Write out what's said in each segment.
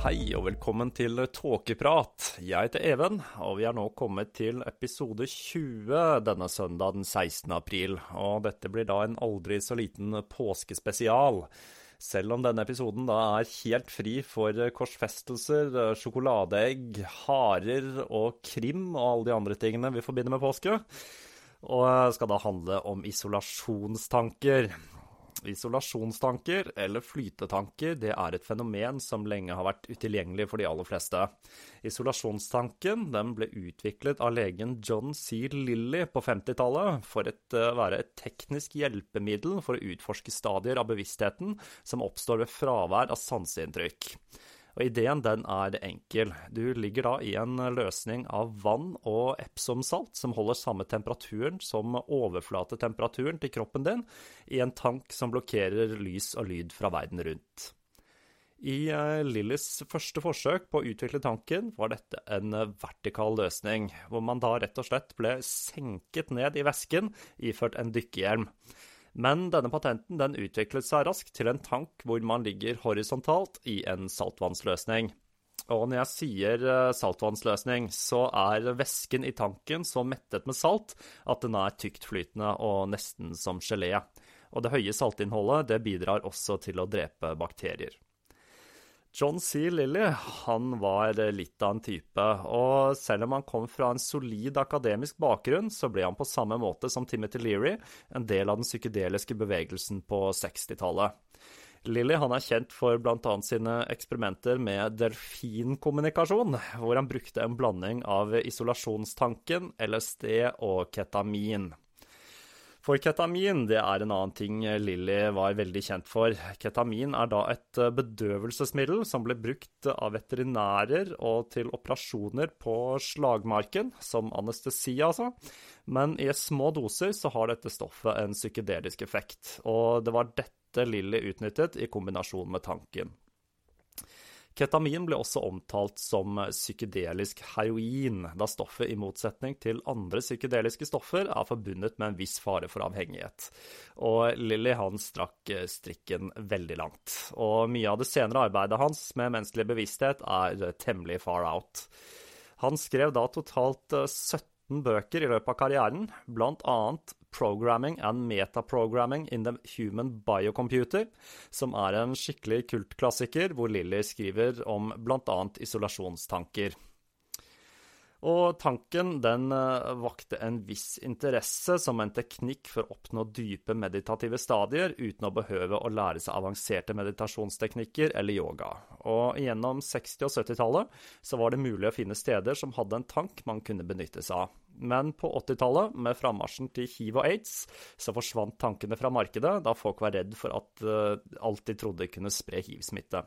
Hei og velkommen til Tåkeprat. Jeg heter Even, og vi er nå kommet til episode 20 denne søndag den 16. april. Og dette blir da en aldri så liten påskespesial. Selv om denne episoden da er helt fri for korsfestelser, sjokoladeegg, harer og krim og alle de andre tingene vi forbinder med påske. Og skal da handle om isolasjonstanker. Isolasjonstanker, eller flytetanker, det er et fenomen som lenge har vært utilgjengelig for de aller fleste. Isolasjonstanken ble utviklet av legen John C. Lilly på 50-tallet for å uh, være et teknisk hjelpemiddel for å utforske stadier av bevisstheten som oppstår ved fravær av sanseinntrykk. Og Ideen den er enkel. Du ligger da i en løsning av vann og Epsom-salt som holder samme temperaturen som overflatetemperaturen til kroppen din, i en tank som blokkerer lys og lyd fra verden rundt. I Lillys første forsøk på å utvikle tanken var dette en vertikal løsning, hvor man da rett og slett ble senket ned i væsken iført en dykkerhjelm. Men denne patenten den utviklet seg raskt til en tank hvor man ligger horisontalt i en saltvannsløsning. Og når jeg sier saltvannsløsning, så er væsken i tanken så mettet med salt at den er tyktflytende og nesten som gelé. Og det høye saltinnholdet det bidrar også til å drepe bakterier. John C. Lilly han var litt av en type, og selv om han kom fra en solid akademisk bakgrunn, så ble han på samme måte som Timothy Leary en del av den psykedeliske bevegelsen på 60-tallet. Lilly er kjent for bl.a. sine eksperimenter med delfinkommunikasjon, hvor han brukte en blanding av isolasjonstanken, LSD og ketamin. For ketamin det er en annen ting Lilly var veldig kjent for. Ketamin er da et bedøvelsesmiddel som ble brukt av veterinærer og til operasjoner på slagmarken, som anestesi altså. Men i små doser så har dette stoffet en psykedelisk effekt, og det var dette Lilly utnyttet i kombinasjon med tanken. Ketamin ble også omtalt som psykedelisk heroin, da stoffet i motsetning til andre psykedeliske stoffer er forbundet med en viss fare for avhengighet. Og Lilly han strakk strikken veldig langt, og mye av det senere arbeidet hans med menneskelig bevissthet er temmelig far out. Han skrev da totalt 17 bøker i løpet av karrieren, blant annet Programming and Metaprogramming in the Human Biocomputer, som er en skikkelig kultklassiker hvor Lilly skriver om bl.a. isolasjonstanker. Og tanken den vakte en viss interesse som en teknikk for å oppnå dype meditative stadier uten å behøve å lære seg avanserte meditasjonsteknikker eller yoga. Og gjennom 60- og 70-tallet så var det mulig å finne steder som hadde en tank man kunne benytte seg av. Men på 80-tallet, med frammarsjen til hiv og aids, så forsvant tankene fra markedet, da folk var redd for at uh, alt de trodde kunne spre hiv-smitte.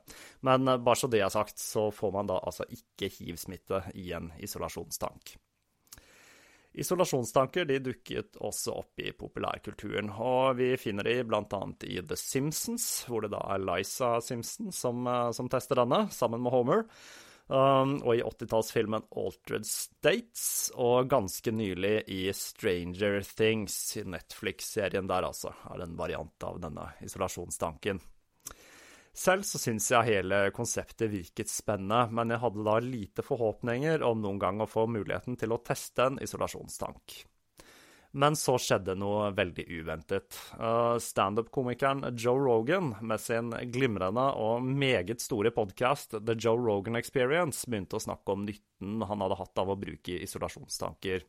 Men uh, bare så det er sagt, så får man da altså ikke hiv-smitte i en isolasjonstank. Isolasjonstanker de dukket også opp i populærkulturen, og vi finner de bl.a. i The Simpsons, hvor det da er Liza Simpson som, uh, som tester denne, sammen med Homer. Um, og i 80-tallsfilmen Altered States, og ganske nylig i Stranger Things, Netflix-serien der altså, er en variant av denne isolasjonstanken. Selv så syns jeg hele konseptet virket spennende, men jeg hadde da lite forhåpninger om noen gang å få muligheten til å teste en isolasjonstank. Men så skjedde noe veldig uventet. Uh, Standup-komikeren Joe Rogan, med sin glimrende og meget store podkast The Joe Rogan Experience, begynte å snakke om nytten han hadde hatt av å bruke isolasjonstanker.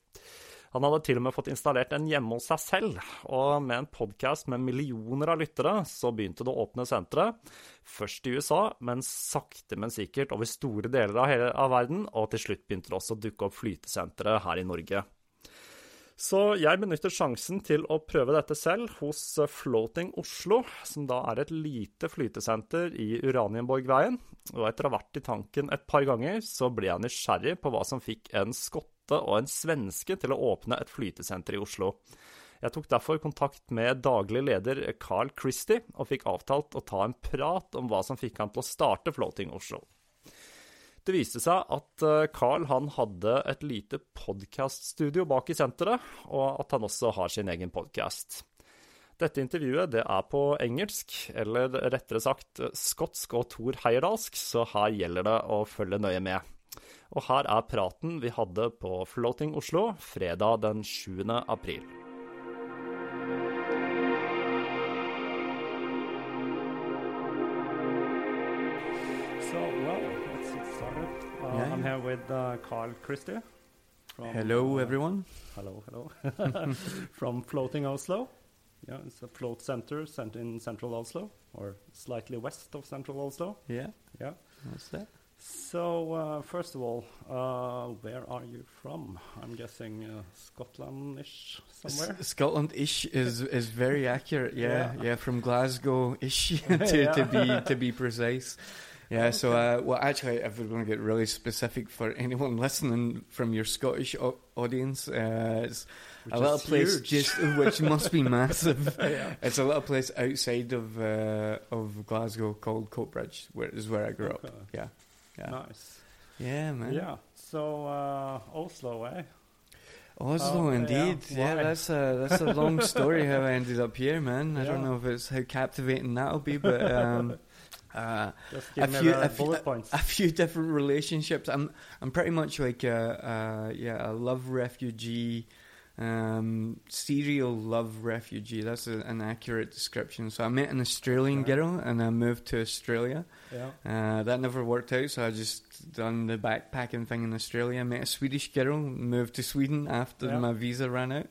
Han hadde til og med fått installert en hjemme hos seg selv, og med en podkast med millioner av lyttere, så begynte det å åpne senteret. Først i USA, men sakte, men sikkert over store deler av, hele, av verden, og til slutt begynte det også å dukke opp flytesentre her i Norge. Så jeg benytter sjansen til å prøve dette selv hos Floating Oslo, som da er et lite flytesenter i Uranienborgveien. Og etter å ha vært i tanken et par ganger, så ble jeg nysgjerrig på hva som fikk en skotte og en svenske til å åpne et flytesenter i Oslo. Jeg tok derfor kontakt med daglig leder Carl Christie, og fikk avtalt å ta en prat om hva som fikk han til å starte Floating Oslo. Det viste seg at eh, Carl han hadde et lite podkaststudio bak i senteret, og at han også har sin egen podkast. Dette intervjuet det er på engelsk, eller rettere sagt skotsk og Thor heierdalsk, så her gjelder det å følge nøye med. Og her er praten vi hadde på Floating Oslo fredag den 7. april. Yeah, I'm yeah. here with uh, Carl Christie. From, Hello, uh, everyone. Hello, hello. From Floating Oslo. Yeah, it's a float center cent- in central Oslo, or slightly west of central Oslo. Yeah, Yeah. that's it. So, uh, first of all, uh, where are you from? I'm guessing uh, Scotland-ish somewhere. S- Scotland-ish is is very accurate. Yeah, Yeah. yeah, from Glasgow-ish to, to be to be precise. Yeah. So, uh, well, actually, if we're going to get really specific for anyone listening from your Scottish o- audience, uh, it's Which a little place huge. just which must be massive. Yeah. It's a little place outside of uh, of Glasgow called Coatbridge, where is where I grew up. Yeah. Yeah. Nice. Yeah, man. Yeah. So, uh, Oslo, eh? Oslo, Oh, indeed. Yeah, Why? that's a that's a long story how I ended up here, man. I don't know if it's how captivating that'll be, but um, uh, a few a few, points. a few different relationships. I'm I'm pretty much like a, a yeah a love refugee, um, serial love refugee. That's a, an accurate description. So I met an Australian Okay. girl and I moved to Australia. yeah. Uh, that never worked out, so I just done the backpacking thing in Australia. Met a Swedish girl, moved to Sweden after Yeah. my visa ran out.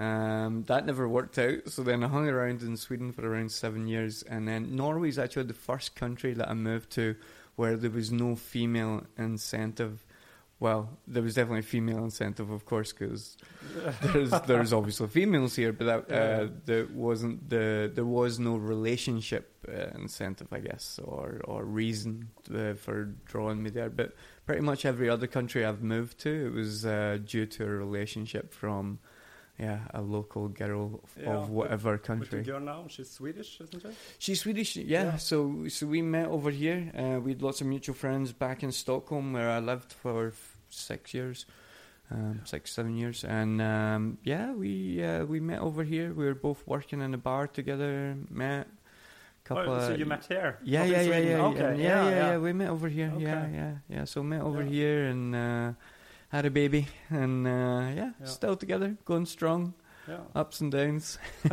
Um, that never worked out, so then I hung around in Sweden for around seven years, and then Norway is actually the first country that I moved to where there was no female incentive. Well, there was definitely female incentive, of course, because there's there's obviously females here, but that uh, there wasn't the there was no relationship uh, incentive, I guess, or or reason uh, for drawing me there. But pretty much every other country I've moved to, it was uh, due to a relationship from yeah a local girl f- Yeah, of but- whatever With the country. girl now, she's Swedish, isn't she? She's Swedish, yeah. Yeah. So so we met over here. Uh, we had lots of mutual friends back in Stockholm, where I lived for six years, um, six seven years, and um, yeah, we uh, we met over here. We were both working in a bar together. Met. Couple Oh, so you met here? Yeah, yeah, yeah, yeah, Okay, yeah, yeah, yeah, yeah. We met over here. Yeah, Okay. yeah, yeah. So met over Yeah. here and uh, had a baby, and uh, yeah, Yeah. still together, going strong, Yeah. ups and downs.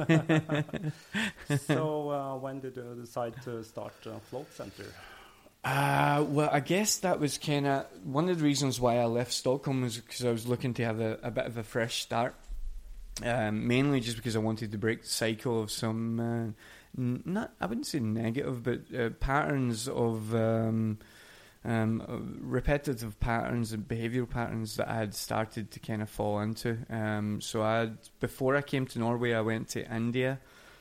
so, uh, when did you decide to start a float center? Uh, well, I guess that was kind of one of the reasons why I left Stockholm was because I was looking to have a, a bit of a fresh start. Um, mainly just because I wanted to break the cycle of some, uh, n- not I wouldn't say negative, but uh, patterns of um, um, repetitive patterns and behavioural patterns that I had started to kind of fall into. Um, so I before I came to Norway, I went to India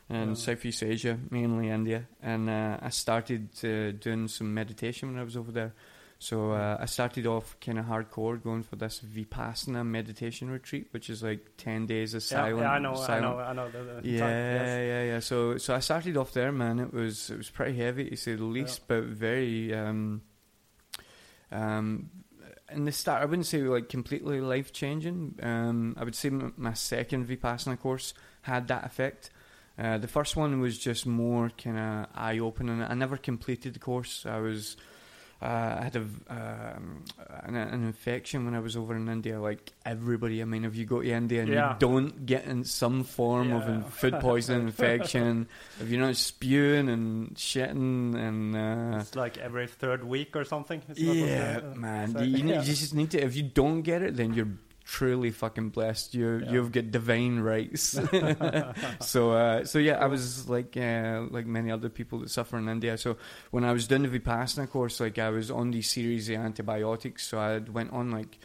and Southeast Asia, mainly India, and uh, I started uh, doing some meditation when I was over there. So uh, I started off kind of hardcore, going for this vipassana meditation retreat, which is like ten days of Yeah, silent. yeah, I know, I silent know, I know. The, the yeah, yes. yeah, yeah. So, so I started off there, man. It was it was pretty heavy to say the least, but very. Um, um, in the start, I wouldn't say like completely life changing. Um, I would say my second vipassana course had that effect. Uh, the first one was just more kind of eye opening. I never completed the course. I was. Uh, I had a, um, an, an infection when I was over in India, like everybody. I mean, if you go to India and Yeah. you don't get in some form of in- food poisoning infection, if you're not spewing and shitting and uh, It's like every third week or something. Yeah, man, you, need, yeah. you just need to. If you don't get it, then you're truly fucking blessed. You Yeah. you've got divine rights. so uh, so yeah, I was like uh, like many other people that suffer in India. So when I was doing the vipassana course, like I was on these series of antibiotics. So I went on like.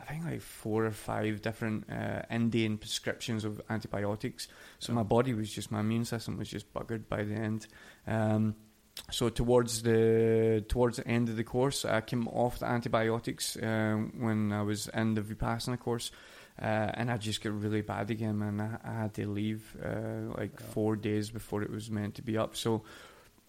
I think like four or five different uh, Indian prescriptions of antibiotics. So my body was just my immune system was just buggered by the end. Um, so towards the towards the end of the course, I came off the antibiotics um, when I was in the vipassana course, uh, and I just got really bad again, man. I, I had to leave uh, like four days before it was meant to be up. So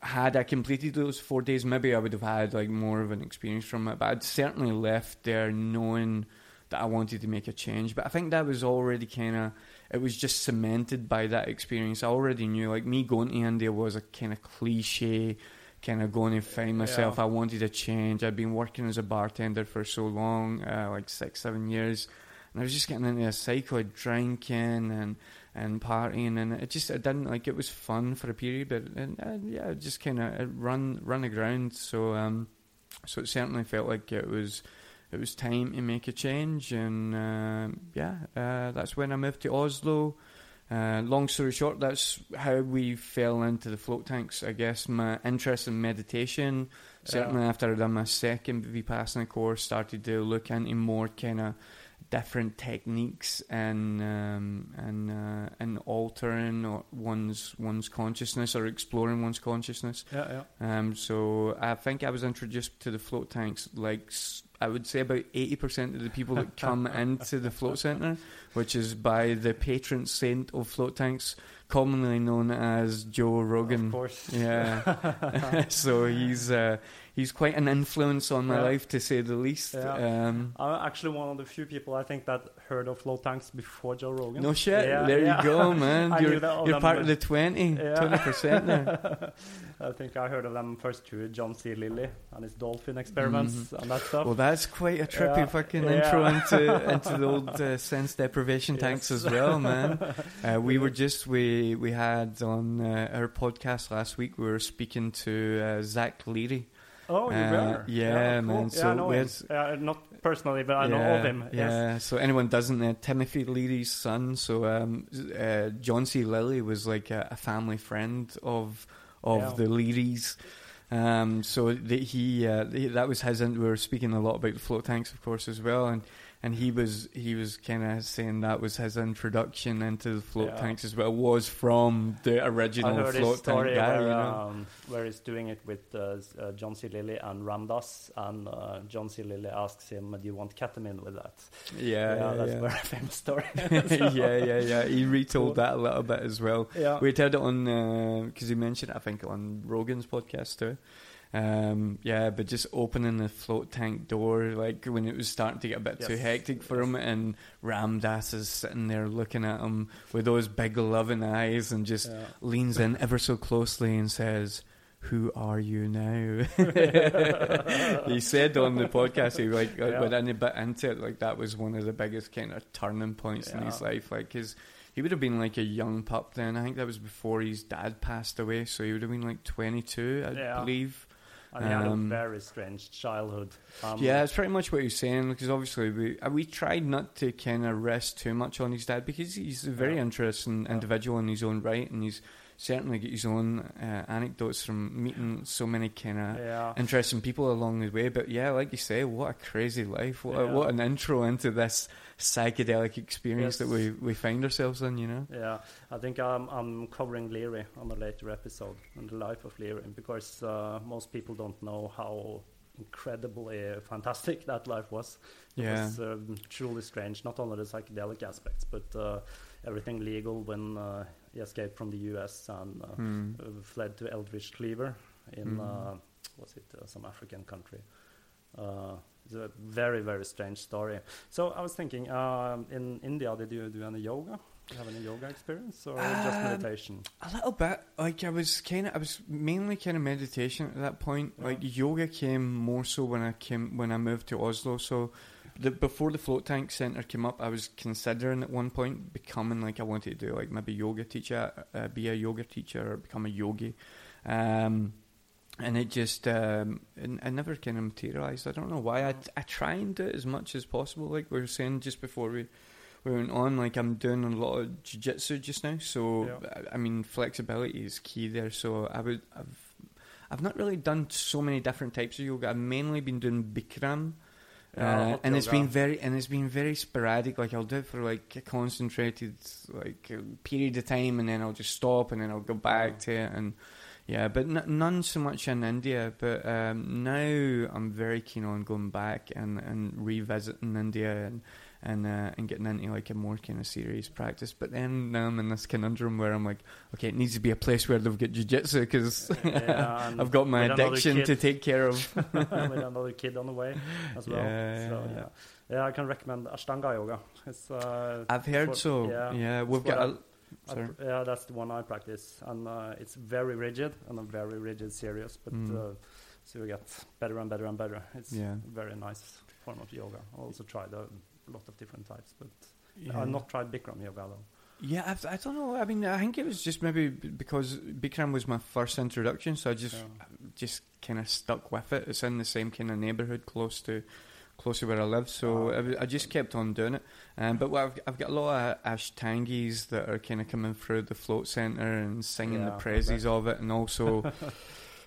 had I completed those four days, maybe I would have had like more of an experience from it. But I'd certainly left there knowing that I wanted to make a change. But I think that was already kind of it was just cemented by that experience. I already knew like me going to India was a kind of cliche. Kind of going to find myself. Yeah. I wanted a change. I'd been working as a bartender for so long, uh, like six, seven years, and I was just getting into a cycle of drinking and and partying, and it just it didn't like it was fun for a period, but and, uh, yeah, it just kind of run run aground. So um, so it certainly felt like it was it was time to make a change, and uh, yeah, uh, that's when I moved to Oslo. Uh, long story short, that's how we fell into the float tanks. I guess my interest in meditation, certainly after I'd done my second Vipassana course, started to look into more kind of different techniques and um, and uh, and altering or one's one's consciousness or exploring one's consciousness. Yeah, yeah. Um, so I think I was introduced to the float tanks like I would say about eighty percent of the people that come into the float center, which is by the patron saint of float tanks, commonly known as Joe Rogan. Of course. Yeah. so he's uh, he's quite an influence on my Yeah. life to say the least. Yeah. Um, I'm actually one of the few people I think that heard of float tanks before Joe Rogan. no shit. Yeah, there you go, man. You're you're part of the but- 20 Yeah. percent there. I think I heard of them first through John C. Lilly and his dolphin experiments and that stuff. Well, that's quite a trippy fucking intro into into the old uh, sense deprivation tanks as well, man. Uh, we were just we we had on uh, our podcast last week. We were speaking to uh, Zach Leary. Oh, you uh, were? yeah, cool. man, Yeah, I know him. Yeah, not personally, but I know yeah, of him. Yeah. Yes. So anyone doesn't, uh, Timothy Leary's son. So um, uh, John C. Lilly was like a, a family friend of of Yeah. the Learys. Um, so the, he, uh, he that was his. And we were speaking a lot about the float tanks, of course, as well. And and he was he was kind of saying that was his introduction into the float Yeah. tanks as well. Was from the original float tank guy. where, you know? um, where he's doing it with uh, uh, John C. Lilly and Ram Dass, and uh, John C. Lilly asks him, "Do you want ketamine with that?" yeah, yeah, that's yeah. a very famous story. yeah, yeah, yeah. He retold that a little bit as well. Yeah. We heard it on because he mentioned it, I think on Rogan's podcast too. Um, yeah, but just opening the float tank door, like when it was starting to get a bit too hectic for him, and Ram Dass is sitting there looking at him with those big loving eyes, and just Yeah. leans in ever so closely and says, "Who are you now?" he said on the podcast, he like Yeah. went in a bit into it, like that was one of the biggest kind of turning points in his life, like because he would have been like a young pup then. I think that was before his dad passed away, so he would have been like 22, I Yeah. believe. He had a Um, very strange childhood. Um, Yeah, it's pretty much what he's saying because obviously we uh, we tried not to kind of rest too much on his dad because he's a very Yeah. interesting individual in his own right, and he's certainly get his own uh, anecdotes from meeting so many kind of Yeah. interesting people along the way. But yeah, like you say, what a crazy life! What, a, what an intro into this psychedelic experience that we we find ourselves in. You know. Yeah, I think I'm, I'm covering Leary on a later episode on the life of Leary because uh, most people don't know how incredibly fantastic that life was. It Yeah. was um, truly strange, not only the psychedelic aspects, but uh, everything legal when uh, he escaped from the US and uh, uh, fled to Eldridge Cleaver in, Mm. what's it, uh, some African country. Uh, it's a very, very strange story. So I was thinking, um, in India, did you do any yoga? Do you have any yoga experience or just Um, meditation? A little bit. Like I was kind of, I was mainly kind of meditation at that point. Yeah. Like yoga came more so when I came when I moved to Oslo. So, the, before the float tank center came up, I was considering at one point becoming like I wanted to do like maybe yoga teacher, uh, be a yoga teacher or become a yogi. Um, and it just, um, it, it never kind of materialized. I don't know why. I, I try and do it as much as possible. Like we were saying just before we we went on, like I'm doing a lot of jiu-jitsu just now, so Yeah. I- mean flexibility is key there. So I would, I've, I've not really done so many different types of yoga. I've mainly been doing Bikram, Yeah, uh, and it's been very, and it's been very sporadic. Like I'll do it for like a concentrated like a period of time, and then I'll just stop, and then I'll go back to it, and yeah, but n- none so much in India. But um, now I'm very keen on going back and, and revisiting India and and uh, and getting into like a more kind of serious practice. But then now I'm in this conundrum where I'm like, okay, it needs to be a place where they've got jiu-jitsu because Yeah, I've got my addiction to take care of. with another kid on the way as well. Yeah, so yeah. yeah, I can recommend Ashtanga yoga. It's uh, I've heard for- so. Yeah, Yeah, we've got. A, I yeah, that's the one I practice, and uh, it's very rigid and a very rigid serious. But Mm. uh, so you get better and better and better. It's Yeah. a very nice form of yoga. I also tried a lot of different types, but Yeah. I've not tried Bikram yoga though. Yeah, I've, I don't know. I mean, I think it was just maybe because Bikram was my first introduction, so I just Yeah. just kind of stuck with it. It's in the same kind of neighbourhood, close to close to where I live, so I I, I just kept on doing it. Um, but I've, I've got a lot of ashtangis that are kind of coming through the float centre and singing Yeah, the praises of it, and also.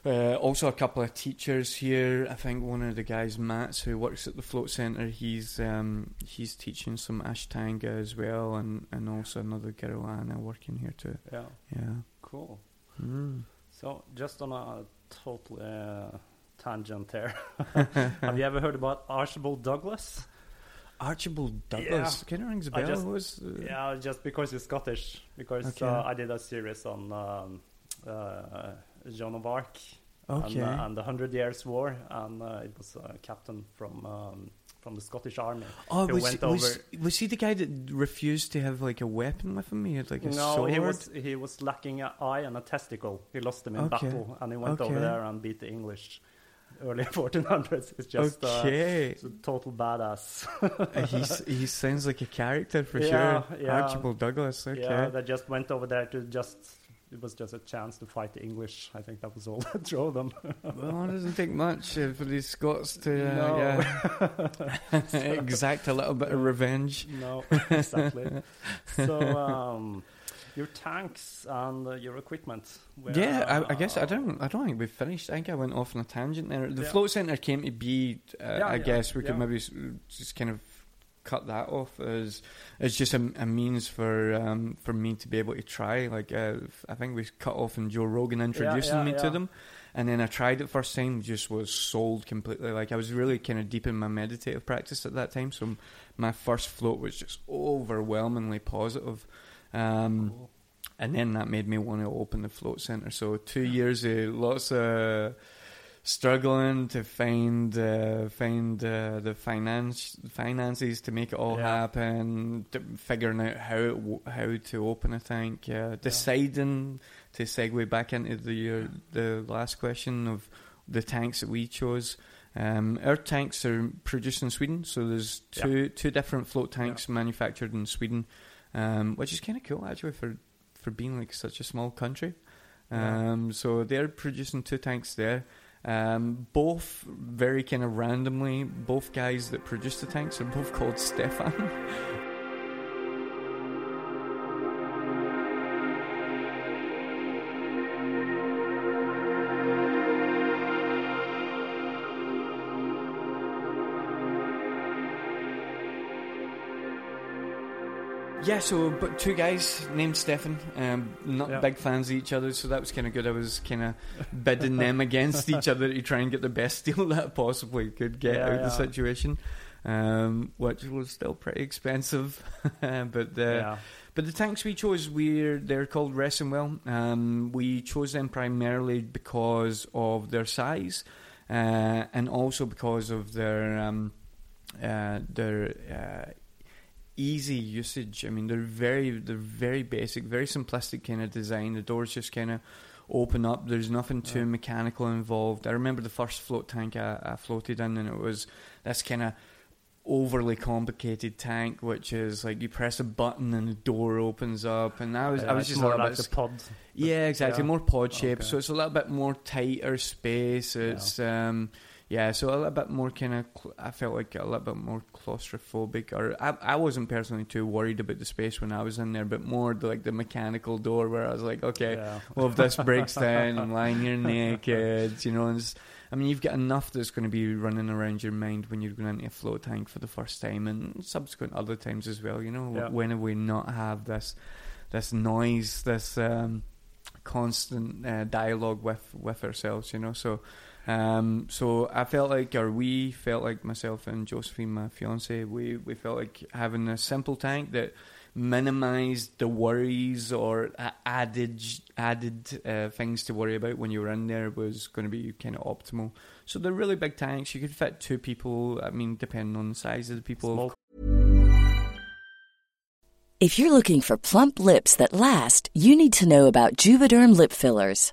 Uh, also, a couple of teachers here. I think one of the guys, Mats, who works at the float centre, he's um, he's teaching some Ashtanga as well, and, and also another girl Anna working here too. Yeah, Yeah. cool. Mm. So just on a total uh, tangent there, have you ever heard about Archibald Douglas? Archibald Douglas. Yeah. Kind of rings a bell. just- was, uh, Yeah, just because he's Scottish. Because Okay. uh, I did a series on um, uh, Joan of Arc Okay. and, uh, and the Hundred Years' War, and uh, it was a captain from um, from the Scottish Army. oh, who was, went was, over- was he the guy that refused to have like a weapon with him? He had like a no, sword. he was he was lacking an eye and a testicle. He lost them in Okay. battle, and he went Okay. over there and beat the English. Early 1400s. It's just uh, okay. it's a total badass. Uh, he's, he sounds like a character for Yeah, sure. yeah. Archibald Douglas. Okay. Yeah, they just went over there to just. It was just a chance to fight the English. I think that was all that drove them. well, it doesn't take much uh, for these Scots to uh, No. yeah, exact a little bit of revenge. no, exactly. so, um, your tanks and uh, your equipment. Where, Yeah, I, I guess I uh, don't. I don't think we've finished. I think I went off on a tangent there. The Yeah. float center came to be. Uh, Yeah, I guess we could maybe just kind of cut that off as as just a, a means for um, for me to be able to try. Like uh, I think we cut off in Joe Rogan introducing yeah, me to them, and then I tried it first time, just was sold completely. Like I was really kind of deep in my meditative practice at that time, so my first float was just overwhelmingly positive. Um, Cool. and then that made me want to open the float center. So two years of lots of struggling to find uh, find uh, the finance finances to make it all Yeah. happen, to figuring out how how to open a tank, uh, deciding to segue back into the your, the last question of the tanks that we chose. Um, our tanks are produced in Sweden, so there's Yeah. two two different float tanks manufactured in Sweden, um, which is kind of cool actually for for being like such a small country. Yeah. Um, so they're producing two tanks there. Um, both very kind of randomly, both guys that produced the tanks are both called Stefan. Yeah, so but two guys named Stefan, um, not Yeah. big fans of each other, so that was kind of good. I was kind of bidding them against each other to try and get the best deal that I possibly could get Yeah, out of the situation, um, which was still pretty expensive. but uh, yeah. but the tanks we chose, we're they're called Ressenwell. Um, we chose them primarily because of their size, uh, and also because of their um, uh, their uh, easy usage. I mean, they're very they're very basic, very simplistic kind of design. The doors just kind of open up. There's nothing too Yeah. mechanical involved. I remember the first float tank I, I floated in, and it was this kind of overly complicated tank, which is like you press a button and the door opens up, and I was Yeah, I was just a more little like bit the pod. yeah, exactly. Yeah. More pod shape, Okay. so it's a little bit more tighter space. It's um, yeah, so a little bit more kind of. Cl- I felt like a little bit more claustrophobic, or I, I wasn't personally too worried about the space when I was in there, but more the, like the mechanical door where I was like, okay, Yeah. well if this breaks down, I'm lying here naked, you know. And it's, I mean, you've got enough that's going to be running around your mind when you're going into a float tank for the first time, and subsequent other times as well. You know, Yeah. when have we not have this this noise, this um, constant uh, dialogue with with ourselves, you know. So, um, so I felt like, or we felt like myself and Josephine, my fiance, we we felt like having a simple tank that minimized the worries or added added uh, things to worry about when you were in there was going to be kind of optimal. So they're really big tanks. You could fit two people. I mean, depending on the size of the people. Small If you're looking for plump lips that last, you need to know about Juvederm lip fillers.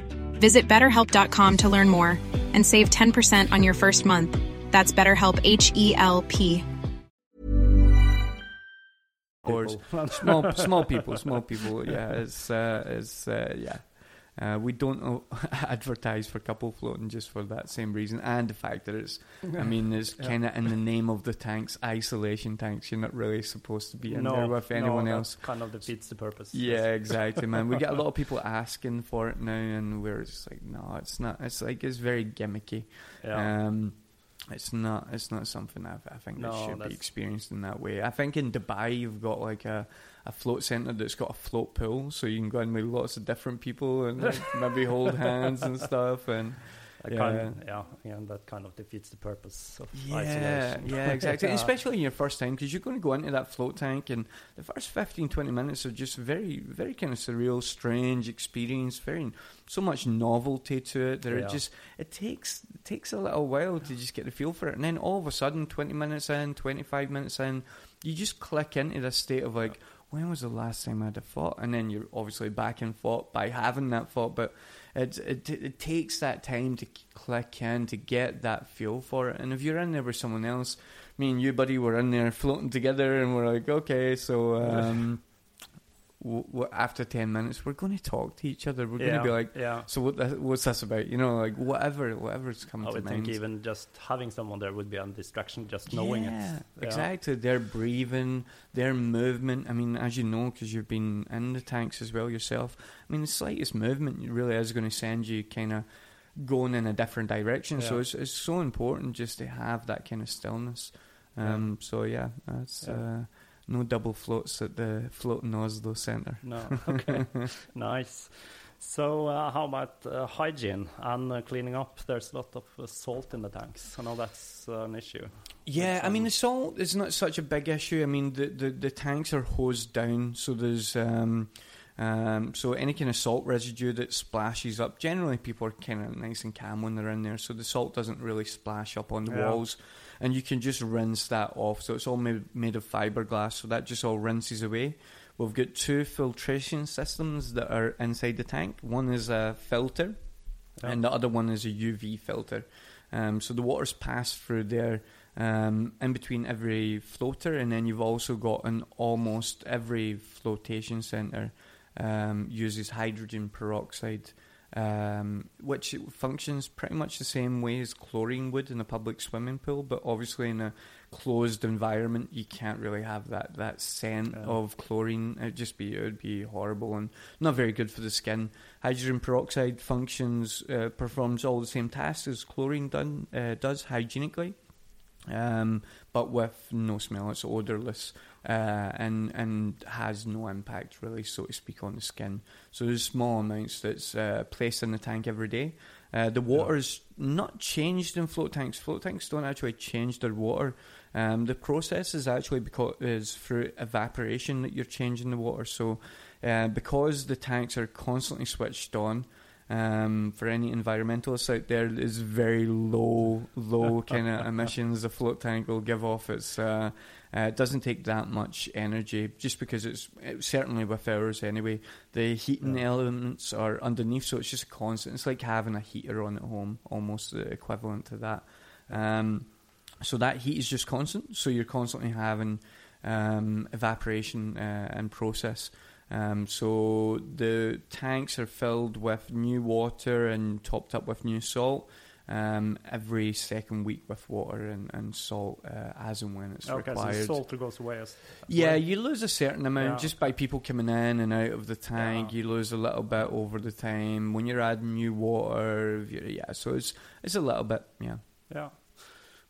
Visit betterhelp.com to learn more and save 10% on your first month. That's BetterHelp H E L P. small small people, small people. Yeah, it's uh, it's uh, yeah. Uh, we don't uh, advertise for couple floating just for that same reason, and the fact that it's, I mean, it's Yeah. kind of in the name of the tanks, isolation tanks. You're not really supposed to be in no, there with anyone that else. kind of defeats the purpose. Yeah, exactly, man. We get a lot of people asking for it now, and we're just like, no, it's not. It's like it's very gimmicky. Yeah. Um, it's not. It's not something I, I think that should be experienced in that way. I think in Dubai you've got like a, a float center that's got a float pool, so you can go in with lots of different people and like, maybe hold hands and stuff. And That yeah. kind yeah, and that kind of defeats the purpose of yeah, isolation. yeah, exactly. Yeah. Especially in your first time, because you're going to go into that float tank, and the first 15, 20 minutes are just very, very kind of surreal, strange experience. Very, so much novelty to it that it just it takes it takes a little while to just get the feel for it, and then all of a sudden, twenty minutes in, twenty five minutes in, you just click into this state of like. When was the last time I had a thought? And then you're obviously back in thought by having that thought, but it, it it takes that time to click in to get that feel for it. And if you're in there with someone else, me and you, buddy, were in there floating together, and we're like, okay, so um, w- after ten minutes, we're going to talk to each other. We're going to be like, yeah. so what? th- What's this about? You know, like whatever, whatever's coming I to would mind. think even just having someone there would be a distraction, just knowing yeah, it. Yeah. exactly. Their breathing, their movement. I mean, as you know, because you've been in the tanks as well yourself. I mean, the slightest movement really is going to send you kind of going in a different direction. So it's it's so important just to have that kind of stillness. Um, So yeah, that's Yeah. Uh, no double floats at the floating Oslo Centre. No, okay, nice. So, uh, how about uh, hygiene and uh, cleaning up? There's a lot of uh, salt in the tanks. I know that's uh, an issue. Yeah, It's, I mean um, the salt is not such a big issue. I mean the, the, the tanks are hosed down, so there's um, um, so any kind of salt residue that splashes up. Generally, people are kind of nice and calm when they're in there, so the salt doesn't really splash up on the Yeah. walls, and you can just rinse that off. So it's all made made of fiberglass, so that just all rinses away. We've got two filtration systems that are inside the tank. One is a filter, Yeah. and the other one is a UV filter. Um, so the water's passed through there um, in between every floater, and then you've also got an almost every flotation center um, uses hydrogen peroxide, um, which functions pretty much the same way as chlorine would in a public swimming pool, but obviously in a closed environment, you can't really have that that scent Yeah. of chlorine. It'd just be it would be horrible and not very good for the skin. Hydrogen peroxide functions uh, performs all the same tasks as chlorine done uh, does hygienically, um, but with no smell. It's odorless uh, and and has no impact really, so to speak, on the skin. So there's small amounts that's uh, placed in the tank every day. Uh, the water is not changed in float tanks. Float tanks don't actually change their water. Um, the process is actually because is through evaporation that you're changing the water. So uh, because the tanks are constantly switched on. Um, for any environmentalists out there, there's very low, low kind of emissions a float tank will give off. It's uh, uh, it doesn't take that much energy, just because it's, it's certainly with ours anyway. The heating elements are underneath, so it's just constant. It's like having a heater on at home, almost the equivalent to that. Um, so that heat is just constant. So you're constantly having um, evaporation uh, and process. Um, so the tanks are filled with new water and topped up with new salt. Um, every second week with water and, and salt uh, as and when it's okay, required. so salt goes away. As, as Yeah, well. you lose a certain amount Yeah. just by people coming in and out of the tank. Yeah. You lose a little bit over the time when you're adding new water. Yeah, so it's it's a little bit. Yeah, Yeah.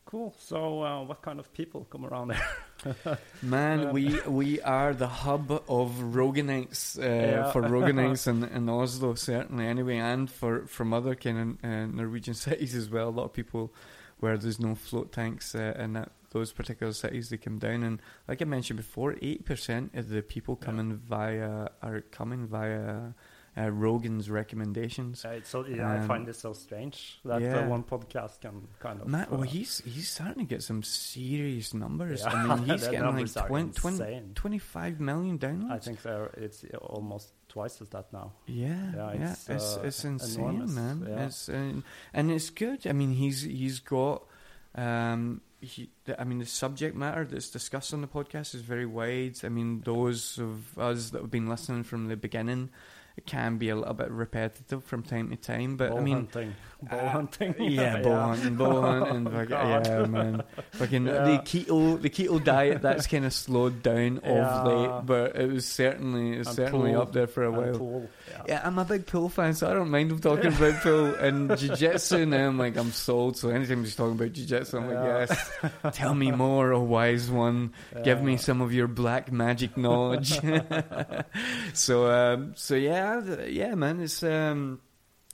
Cool. So, uh, what kind of people come around there? man, we we are the hub of Roganites uh, Yeah. for Roganites in, in Oslo certainly anyway, and for from other kind of uh, Norwegian cities as well. A lot of people where there's no float tanks uh, in that those particular cities they come down and like I mentioned before, eight percent of the people coming via are coming via uh, Rogan's recommendations. Uh, it's so, yeah, I Um, find this so strange that yeah. uh, one podcast can kind of. Matt, well, uh, he's he's starting to get some serious numbers. Yeah, I mean, he's getting like numbers 20, 20, 25 million downloads. I think it's almost twice as that now. Yeah, Yeah, yeah, it's, it's uh, it's insane, enormous, man. It's uh, and it's good. I mean, he's he's got. Um, he, I mean, the subject matter that's discussed on the podcast is very wide. I mean, those of us that have been listening from the beginning, it can be a little bit repetitive from time to time. But bow I mean, hunting, bow uh, hunting. yeah, bow hunting, bow hunting. fuck- God. yeah, man. Fucking Yeah. the keto, the keto diet that's kind of slowed down of late, but it was certainly, it's certainly pool. up there for a And while. yeah. Yeah, I'm a big pool fan, so I don't mind him talking about pool and jiu-jitsu. Now I'm like, I'm sold. So anytime he's talking about jiu-jitsu, I'm Yeah. like, yes. Tell me more, oh wise one. Give me some of your black magic knowledge. so, um, so yeah, th- yeah, man. It's um,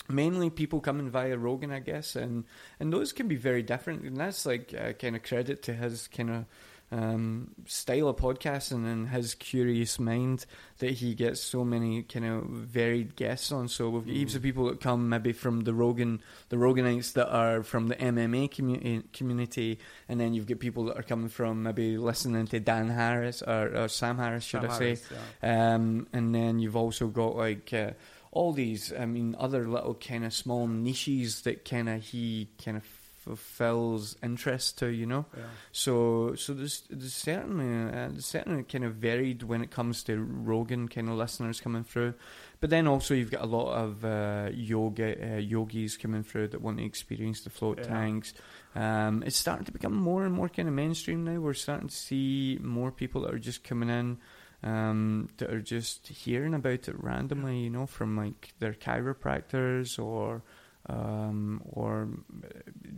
mainly people coming via Rogan, I guess, and and those can be very different. And that's like uh, kind of credit to his kind of um, style of podcasting and his curious mind that he gets so many kind of varied guests on. So we've got heaps of people that come maybe from the Rogan, the Roganites that are from the MMA community, community, and then you've got people that are coming from maybe listening to Dan Harris or, or Sam Harris, should Sam I say? Harris, yeah. Um, and then you've also got like uh, all these, I mean, other little kind of small niches that kind of he kind of of Phil's interest to, you know. Yeah. So so there's there's certainly uh, there's certainly kind of varied when it comes to Rogan kind of listeners coming through, but then also you've got a lot of uh, yoga uh, yogis coming through that want to experience the float Yeah. tanks. Um, it's starting to become more and more kind of mainstream now. We're starting to see more people that are just coming in. Um, that are just hearing about it randomly, you know, from like their chiropractors or um, or uh,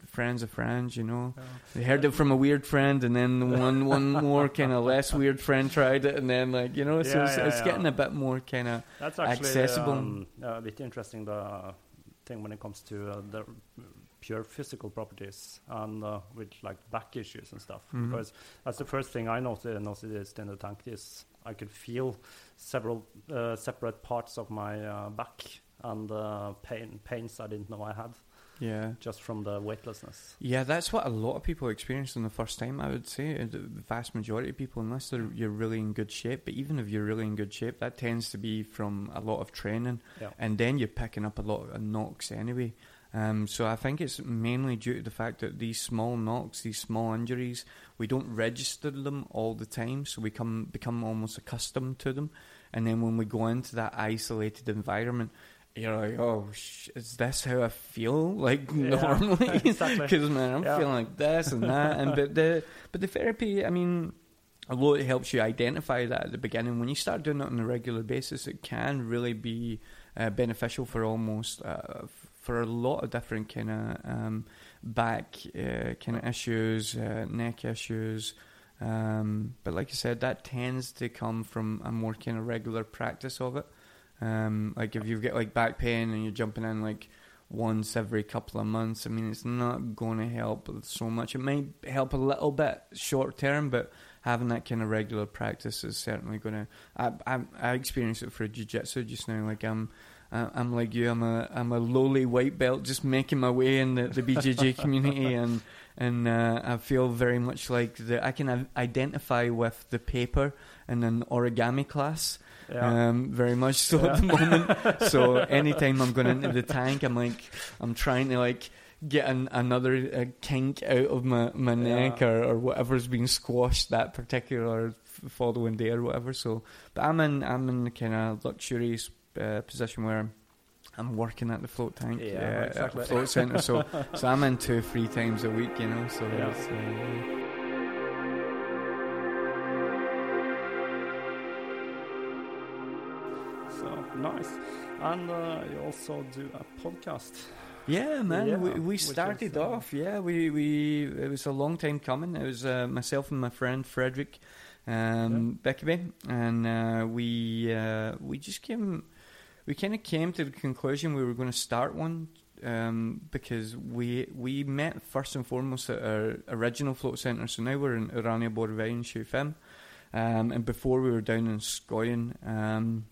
friends of friends, you know. They heard it from a weird friend, and then one one more kind of less weird friend tried it, and then like you know, so Yeah, it's, yeah, it's yeah. getting a bit more kind of That's actually accessible. um, a bit interesting. The thing when it comes to uh, the pure physical properties and uh, with like back issues and stuff. Mhm. Because that's the first thing I noticed, noticed in the tank is I could feel several uh, separate parts of my uh, back and uh, pain pains I didn't know I had yeah. just from the weightlessness. Yeah, that's what a lot of people experience in the first time. I would say Uh, the vast majority of people, unless they're, you're really in good shape. But even if you're really in good shape, that tends to be from a lot of training, Yeah. and then you're picking up a lot of knocks anyway. Um, so I think it's mainly due to the fact that these small knocks, these small injuries, we don't register them all the time, so we come become almost accustomed to them, and then when we go into that isolated environment. You're like, oh, sh- is this how I feel like Yeah, normally? exactly. Because man, I'm Yeah. feeling like this and that, and but the but the therapy, I mean, although it helps you identify that at the beginning, when you start doing it on a regular basis, it can really be uh, beneficial for almost uh, for a lot of different kind of um, back uh, kind of issues, uh, neck issues. Um, but like I said, that tends to come from a more kind of regular practice of it. Um, like if you've got like back pain and you're jumping in like once every couple of months, I mean, it's not going to help so much. It may help a little bit short term, but having that kind of regular practice is certainly going to. I, I I experience it for jiu-jitsu just now. Like I'm. I'm like you. I'm a I'm a lowly white belt, just making my way in the, the BJJ community, and and uh, I feel very much like the I can identify with the paper in an origami class. Yeah. Um, very much so at the moment. so anytime I'm going into the tank, I'm like, I'm trying to like get an, another uh, kink out of my, my neck Yeah. or, or whatever's been squashed that particular following day or whatever. So, but I'm in I'm in kind of luxurious uh, position where. I'm working at the float tank, Yeah, uh, at exactly. the float center. So, so I'm in two, three times a week, you know. So, Yeah. yeah. Nice. And uh, you also do a podcast. Yeah, man. Yeah, we we started is, uh, off. Yeah, we we it was a long time coming. It was uh, myself and my friend Frederick um, Beckaby, and uh, we uh, we just came. We kind of came to the conclusion we were going to start one um, because we we met first and foremost at our original float centre. So now we're in Uranienborgveien in Shufim, um, and before we were down in Skøyen. Um,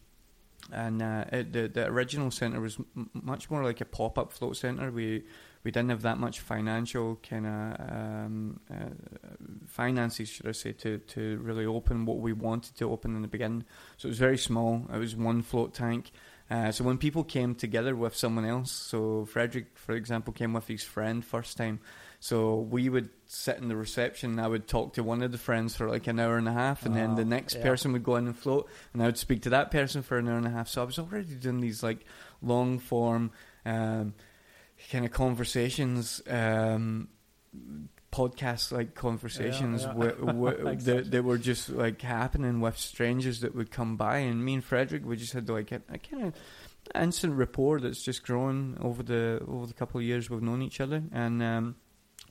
and uh, it, the the original centre was m- much more like a pop up float centre. We we didn't have that much financial kind of um, uh, finances, should I say, to to really open what we wanted to open in the beginning. So it was very small. It was one float tank. Uh, so when people came together with someone else, so Frederick, for example, came with his friend first time. So we would sit in the reception. And I would talk to one of the friends for like an hour and a half, and then Ah, the next yeah. person would go in and float, and I would speak to that person for an hour and a half. So I was already doing these like long form um, kind of conversations, um, podcast like conversations yeah. Exactly. that, that were just like happening with strangers that would come by, and me and Frederick we just had like a, a kind of instant rapport that's just grown over the over the couple of years we've known each other, and. Um,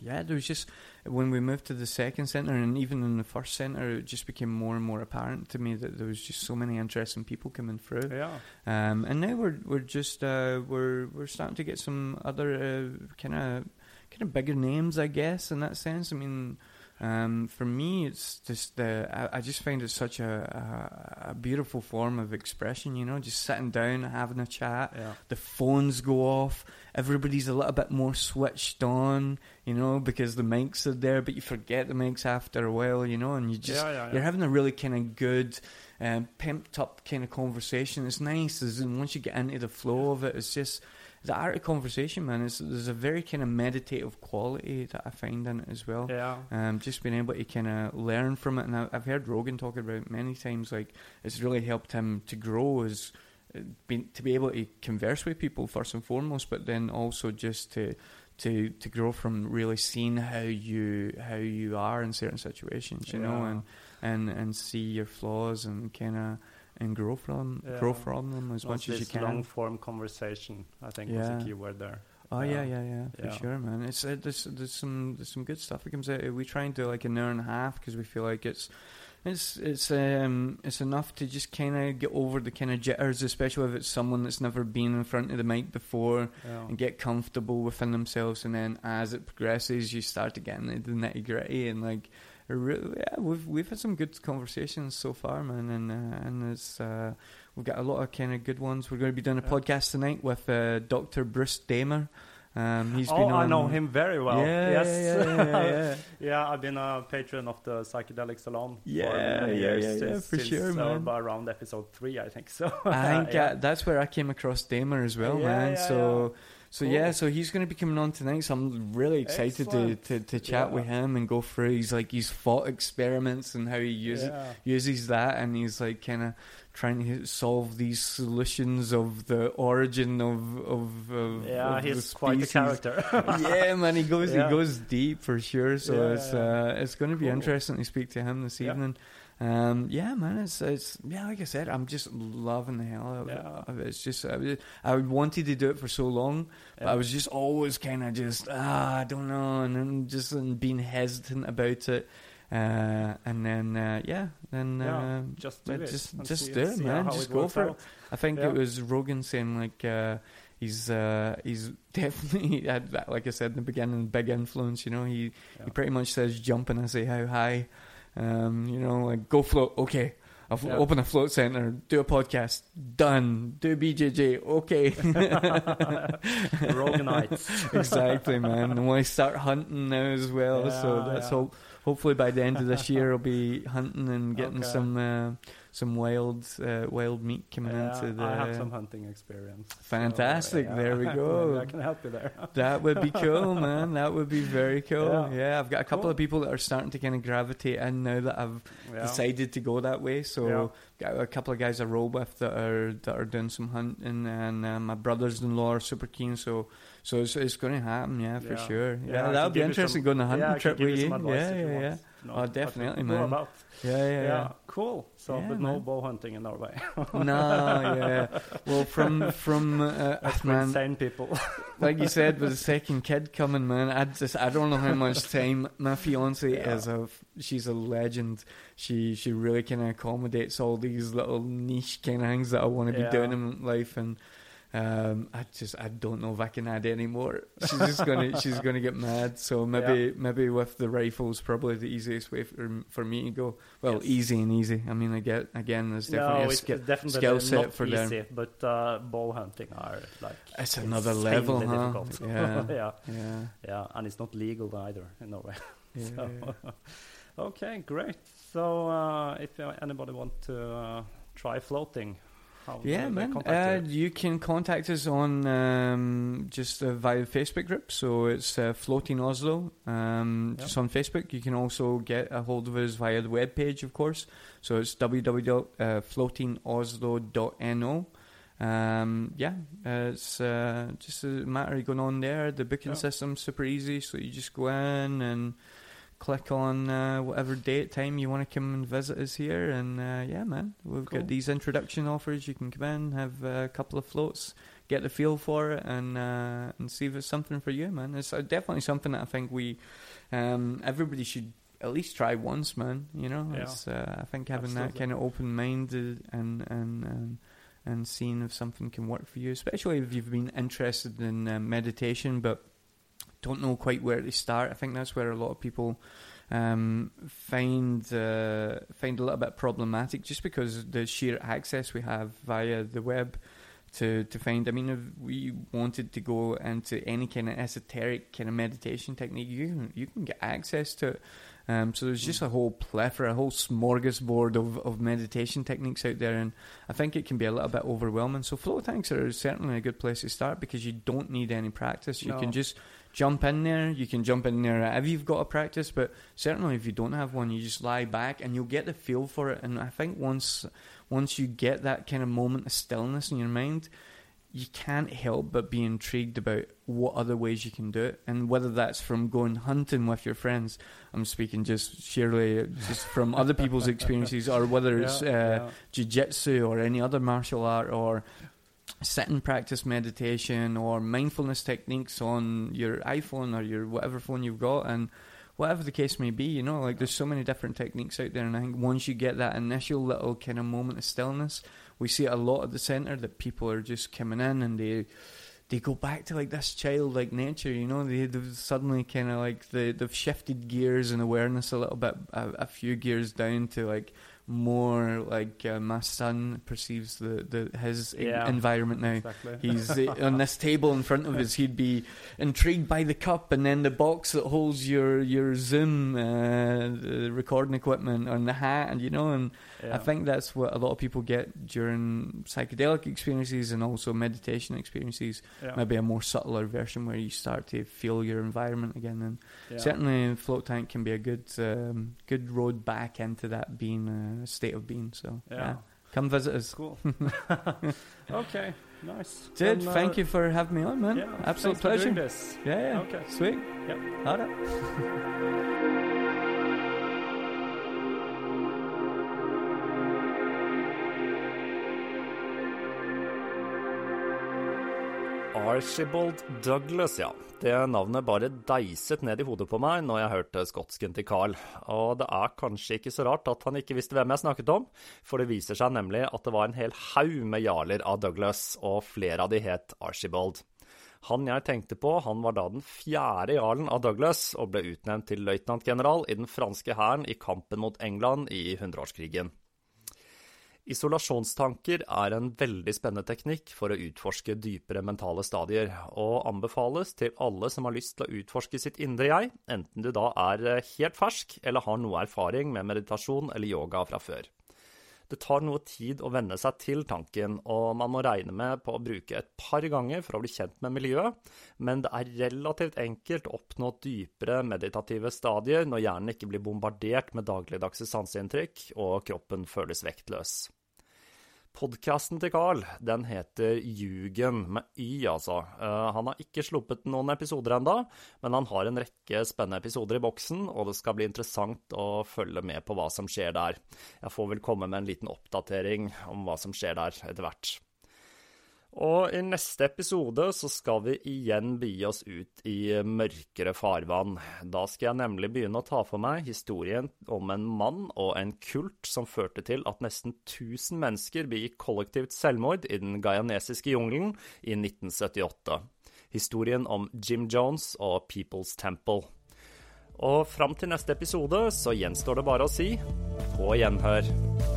yeah, there was just when we moved to the second centre, and even in the first centre, it just became more and more apparent to me that there was just so many interesting people coming through. Yeah. Um, and now we're we're just uh, we're we're starting to get some other kind of kind of bigger names, I guess, in that sense. I mean, um, for me, it's just the I, I just find it such a, a a beautiful form of expression. You know, just sitting down, and having a chat. Yeah. The phones go off. Everybody's a little bit more switched on. You know, because the mics are there, but you forget the mics after a while. You know, and you just Yeah, yeah, you're having a really kind of good, um, pimped up kind of conversation. It's nice, as in once you get into the flow of it, it's just the art of conversation, man. It's, there's a very kind of meditative quality that I find in it as well. Yeah. Um, just being able to kind of learn from it, and I, I've heard Rogan talk about it many times. Like it's really helped him to grow as uh, be, to be able to converse with people first and foremost, but then also just to to to grow from really seeing how you how you are in certain situations, you know, and and and see your flaws and kind of and grow from grow from them as much as you can. long form conversation, I think, was Yeah. a key word there. Oh Yeah. yeah, yeah, yeah, for Yeah. sure, man. It's uh, there's there's some there's some good stuff that comes out. We try and do like an hour and a half because we feel like it's it's it's um it's enough to just kind of get over the kind of jitters, especially if it's someone that's never been in front of the mic before Yeah. and get comfortable within themselves. And then as it progresses, you start to get into the nitty gritty and like. Really, yeah, we've we've had some good conversations so far, man, and uh, and it's uh, we've got a lot of kind of good ones. We're going to be doing a Yeah. podcast tonight with uh, Dr. Bruce Damer. Um, he's oh, been on, I know him very well. Yeah, yes. yeah, yeah, yeah, Yeah, I've been a patron of the Psychedelic Salon Yeah, for yeah, years. yeah, since, for since, sure, uh, man. around episode three, I think. So I think yeah. uh, that's where I came across Damer as well, man. so, so Cool. yeah, so he's going to be coming on tonight. So I'm really excited to, Excellent. to, to chat Yeah. with him and go through his like his thought experiments and how he uses Yeah. uses that, and he's like kind of trying to solve these solutions of the origin of of, of Yeah, of he's quite a character. yeah, man, he goes Yeah. he goes deep for sure. So it's uh, it's going to be Cool. interesting to speak to him this evening. Um, yeah, man, it's it's yeah, like I said, I'm just loving the hell out of, Yeah. it. It's just I, I wanted to do it for so long, but Yeah. I was just always kind of just ah, I don't know, and then just um, being hesitant about it. Uh, and then uh, yeah, then Yeah, uh, just do it just and just see- do it, man. Just it go for it. I think it was Rogan saying like uh, he's uh, he's definitely had that, like I said in the beginning, big influence. You know, he Yeah. he pretty much says jump and I say how high. Um, you know, like go float. Okay, I'll Yeah. open a float center, do a podcast, done. Do BJJ. Okay, Roganites. exactly, man. And when I start hunting now as well, so that's yeah. hope. Hopefully by the end of this year, I'll be hunting and getting Okay. some uh, some wild uh, wild meat coming Yeah, into the. I have some hunting experience. so, Fantastic, there we go. I can help you there. That would be cool, man. That would be very cool. Yeah. Yeah, I've got a couple Cool. of people that are starting to kind of gravitate in now that I've Yeah. decided to go that way. So, Yeah. got a couple of guys I roll with that are that are doing some hunting, and uh, my brothers-in-law are super keen. So, so it's, it's going to happen, yeah, for Yeah. sure. Yeah, Yeah, that'll be interesting some- going on a hunting yeah, trip with you you. some advice Yeah, yeah, No, Oh, definitely, man. about. Yeah, yeah, Yeah, yeah. cool. So, Yeah, but no man. bow hunting in Norway. no, yeah. Well, from from uh, man, insane people. like you said, with the second kid coming, man, I just I don't know how much time my fiance Yeah. is. A she's a legend. She she really kind of accommodates all these little niche kind of things that I want to be doing in life, and um, I just I don't know if I can add any more. She's just gonna she's gonna get mad. So maybe maybe with the rifles, probably the easiest way for for me to go. Well, Yes. easy and easy. I mean, I get again. There's definitely no, a ski- definitely skill not set for easy, them. but uh, bow hunting are like It's another level, huh? difficult. Yeah. yeah, Yeah. yeah, and it's not legal either in Norway. Yeah. So, okay, great. So, uh, if anybody want to uh, try floating, how Yeah, man. contact Uh, you? can contact us on um, just uh, via Facebook group. So it's uh, Floating Oslo. Um, Yeah. Just on Facebook. You can also get a hold of us via the webpage, of course. So it's www.floatingoslo.no. Um, yeah, uh, it's uh, just a matter of going on there. The booking Yeah. system's super easy, so you just go in and click on uh, whatever date time you want to come and visit us here, and uh, yeah, man, we've Cool. got these introduction offers. You can come in, have uh, a couple of floats, get the feel for it, and uh, and see if it's something for you, man. It's uh, definitely something that I think we, um, everybody should at least try once, man. You know, Yeah. it's uh, I think having that kind of open minded and and. and and seeing if something can work for you, especially if you've been interested in meditation but don't know quite where to start. I think that's where a lot of people um, find uh, find a little bit problematic, just because the sheer access we have via the web to to find. I mean, if we wanted to go into any kind of esoteric kind of meditation technique, you can, you can get access to it. Um, so there's just a whole plethora, a whole smorgasbord of, of meditation techniques out there, and I think it can be a little bit overwhelming. So float tanks are certainly a good place to start because you don't need any practice. You No. can just jump in there. You can jump in there if you've got a practice, but certainly if you don't have one, you just lie back and you'll get the feel for it. And I think once once you get that kind of moment of stillness in your mind, you can't help but be intrigued about what other ways you can do it, and whether that's from going hunting with your friends. I'm speaking just sheerly just from other people's experiences, or whether it's Yeah, uh, yeah. jiu-jitsu or any other martial art, or sit and practice meditation or mindfulness techniques on your iPhone or your whatever phone you've got, and whatever the case may be, you know, like there's so many different techniques out there, and I think once you get that initial little kind of moment of stillness, we see it a lot at the center that people are just coming in and they they go back to like this childlike nature, you know. They they've suddenly kind of like they they've shifted gears and awareness a little bit, a, a few gears down to like more like uh, my son perceives the, the his Yeah, environment now. exactly. He's uh, on this table in front of us. He'd be intrigued by the cup and then the box that holds your your Zoom uh, the recording equipment and the hat, and you know. And I think that's what a lot of people get during psychedelic experiences and also meditation experiences. Yeah. Maybe a more subtler version where you start to feel your environment again. And Yeah. certainly, float tank can be a good um, good road back into that being uh, state of being. So Yeah. yeah, come visit us. Cool. okay, nice. Dude, uh, thank you for having me on, man. Yeah, Absolute thanks for doing pleasure. Yeah, yeah. Okay. Sweet. Yep. Ha det. Archibald Douglas, ja. Det navnet bare deiset ned i hodet på meg når jeg hørte skotsken til Carl. Og det er kanskje ikke så rart at han ikke visste hvem jeg snakket om, for det viser seg nemlig at det var en hel haug med jarler av Douglas, og flere av de het Archibald. Han jeg tenkte på, han var da den fjerde jarlen av Douglas, og ble utnevnt til løytnantgeneral i den franske hæren i kampen mot England i hundreårskrigen. Isolasjonstanker er en veldig spennende teknikk for å utforske dypere mentale stadier, og anbefales til alle som har lyst til å utforske sitt indre jeg, enten du da er eh, helt fersk eller har noe erfaring med meditasjon eller yoga fra før. Det tar noe tid å venne seg til tanken, og man må regne med på å bruke et par ganger for å bli kjent med miljøet, men det er relativt enkelt å oppnå dypere meditative stadier når hjernen ikke blir bombardert med dagligdagse sanseinntrykk og kroppen føles vektløs. Podkasten til Carl den heter Ljugen, med Y, altså. Eh, han har ikke sluppet noen episoder enda, men han har en rekke spennende episoder i boksen, og det skal bli interessant å følge med på hva som skjer der. Jeg får vel komme med en liten oppdatering om hva som skjer der etter hvert. Og i neste episode så skal vi igjen begi oss ut i mørkere farvann. Da skal jeg nemlig begynne å ta for meg historien om en mann og en kult som førte til at nesten 1000 mennesker begikk kollektivt selvmord i den guyanesiske jungelen i 1978. Historien om Jim Jones og People's Temple. Og fram til neste episode så gjenstår det bare å si på gjenhør.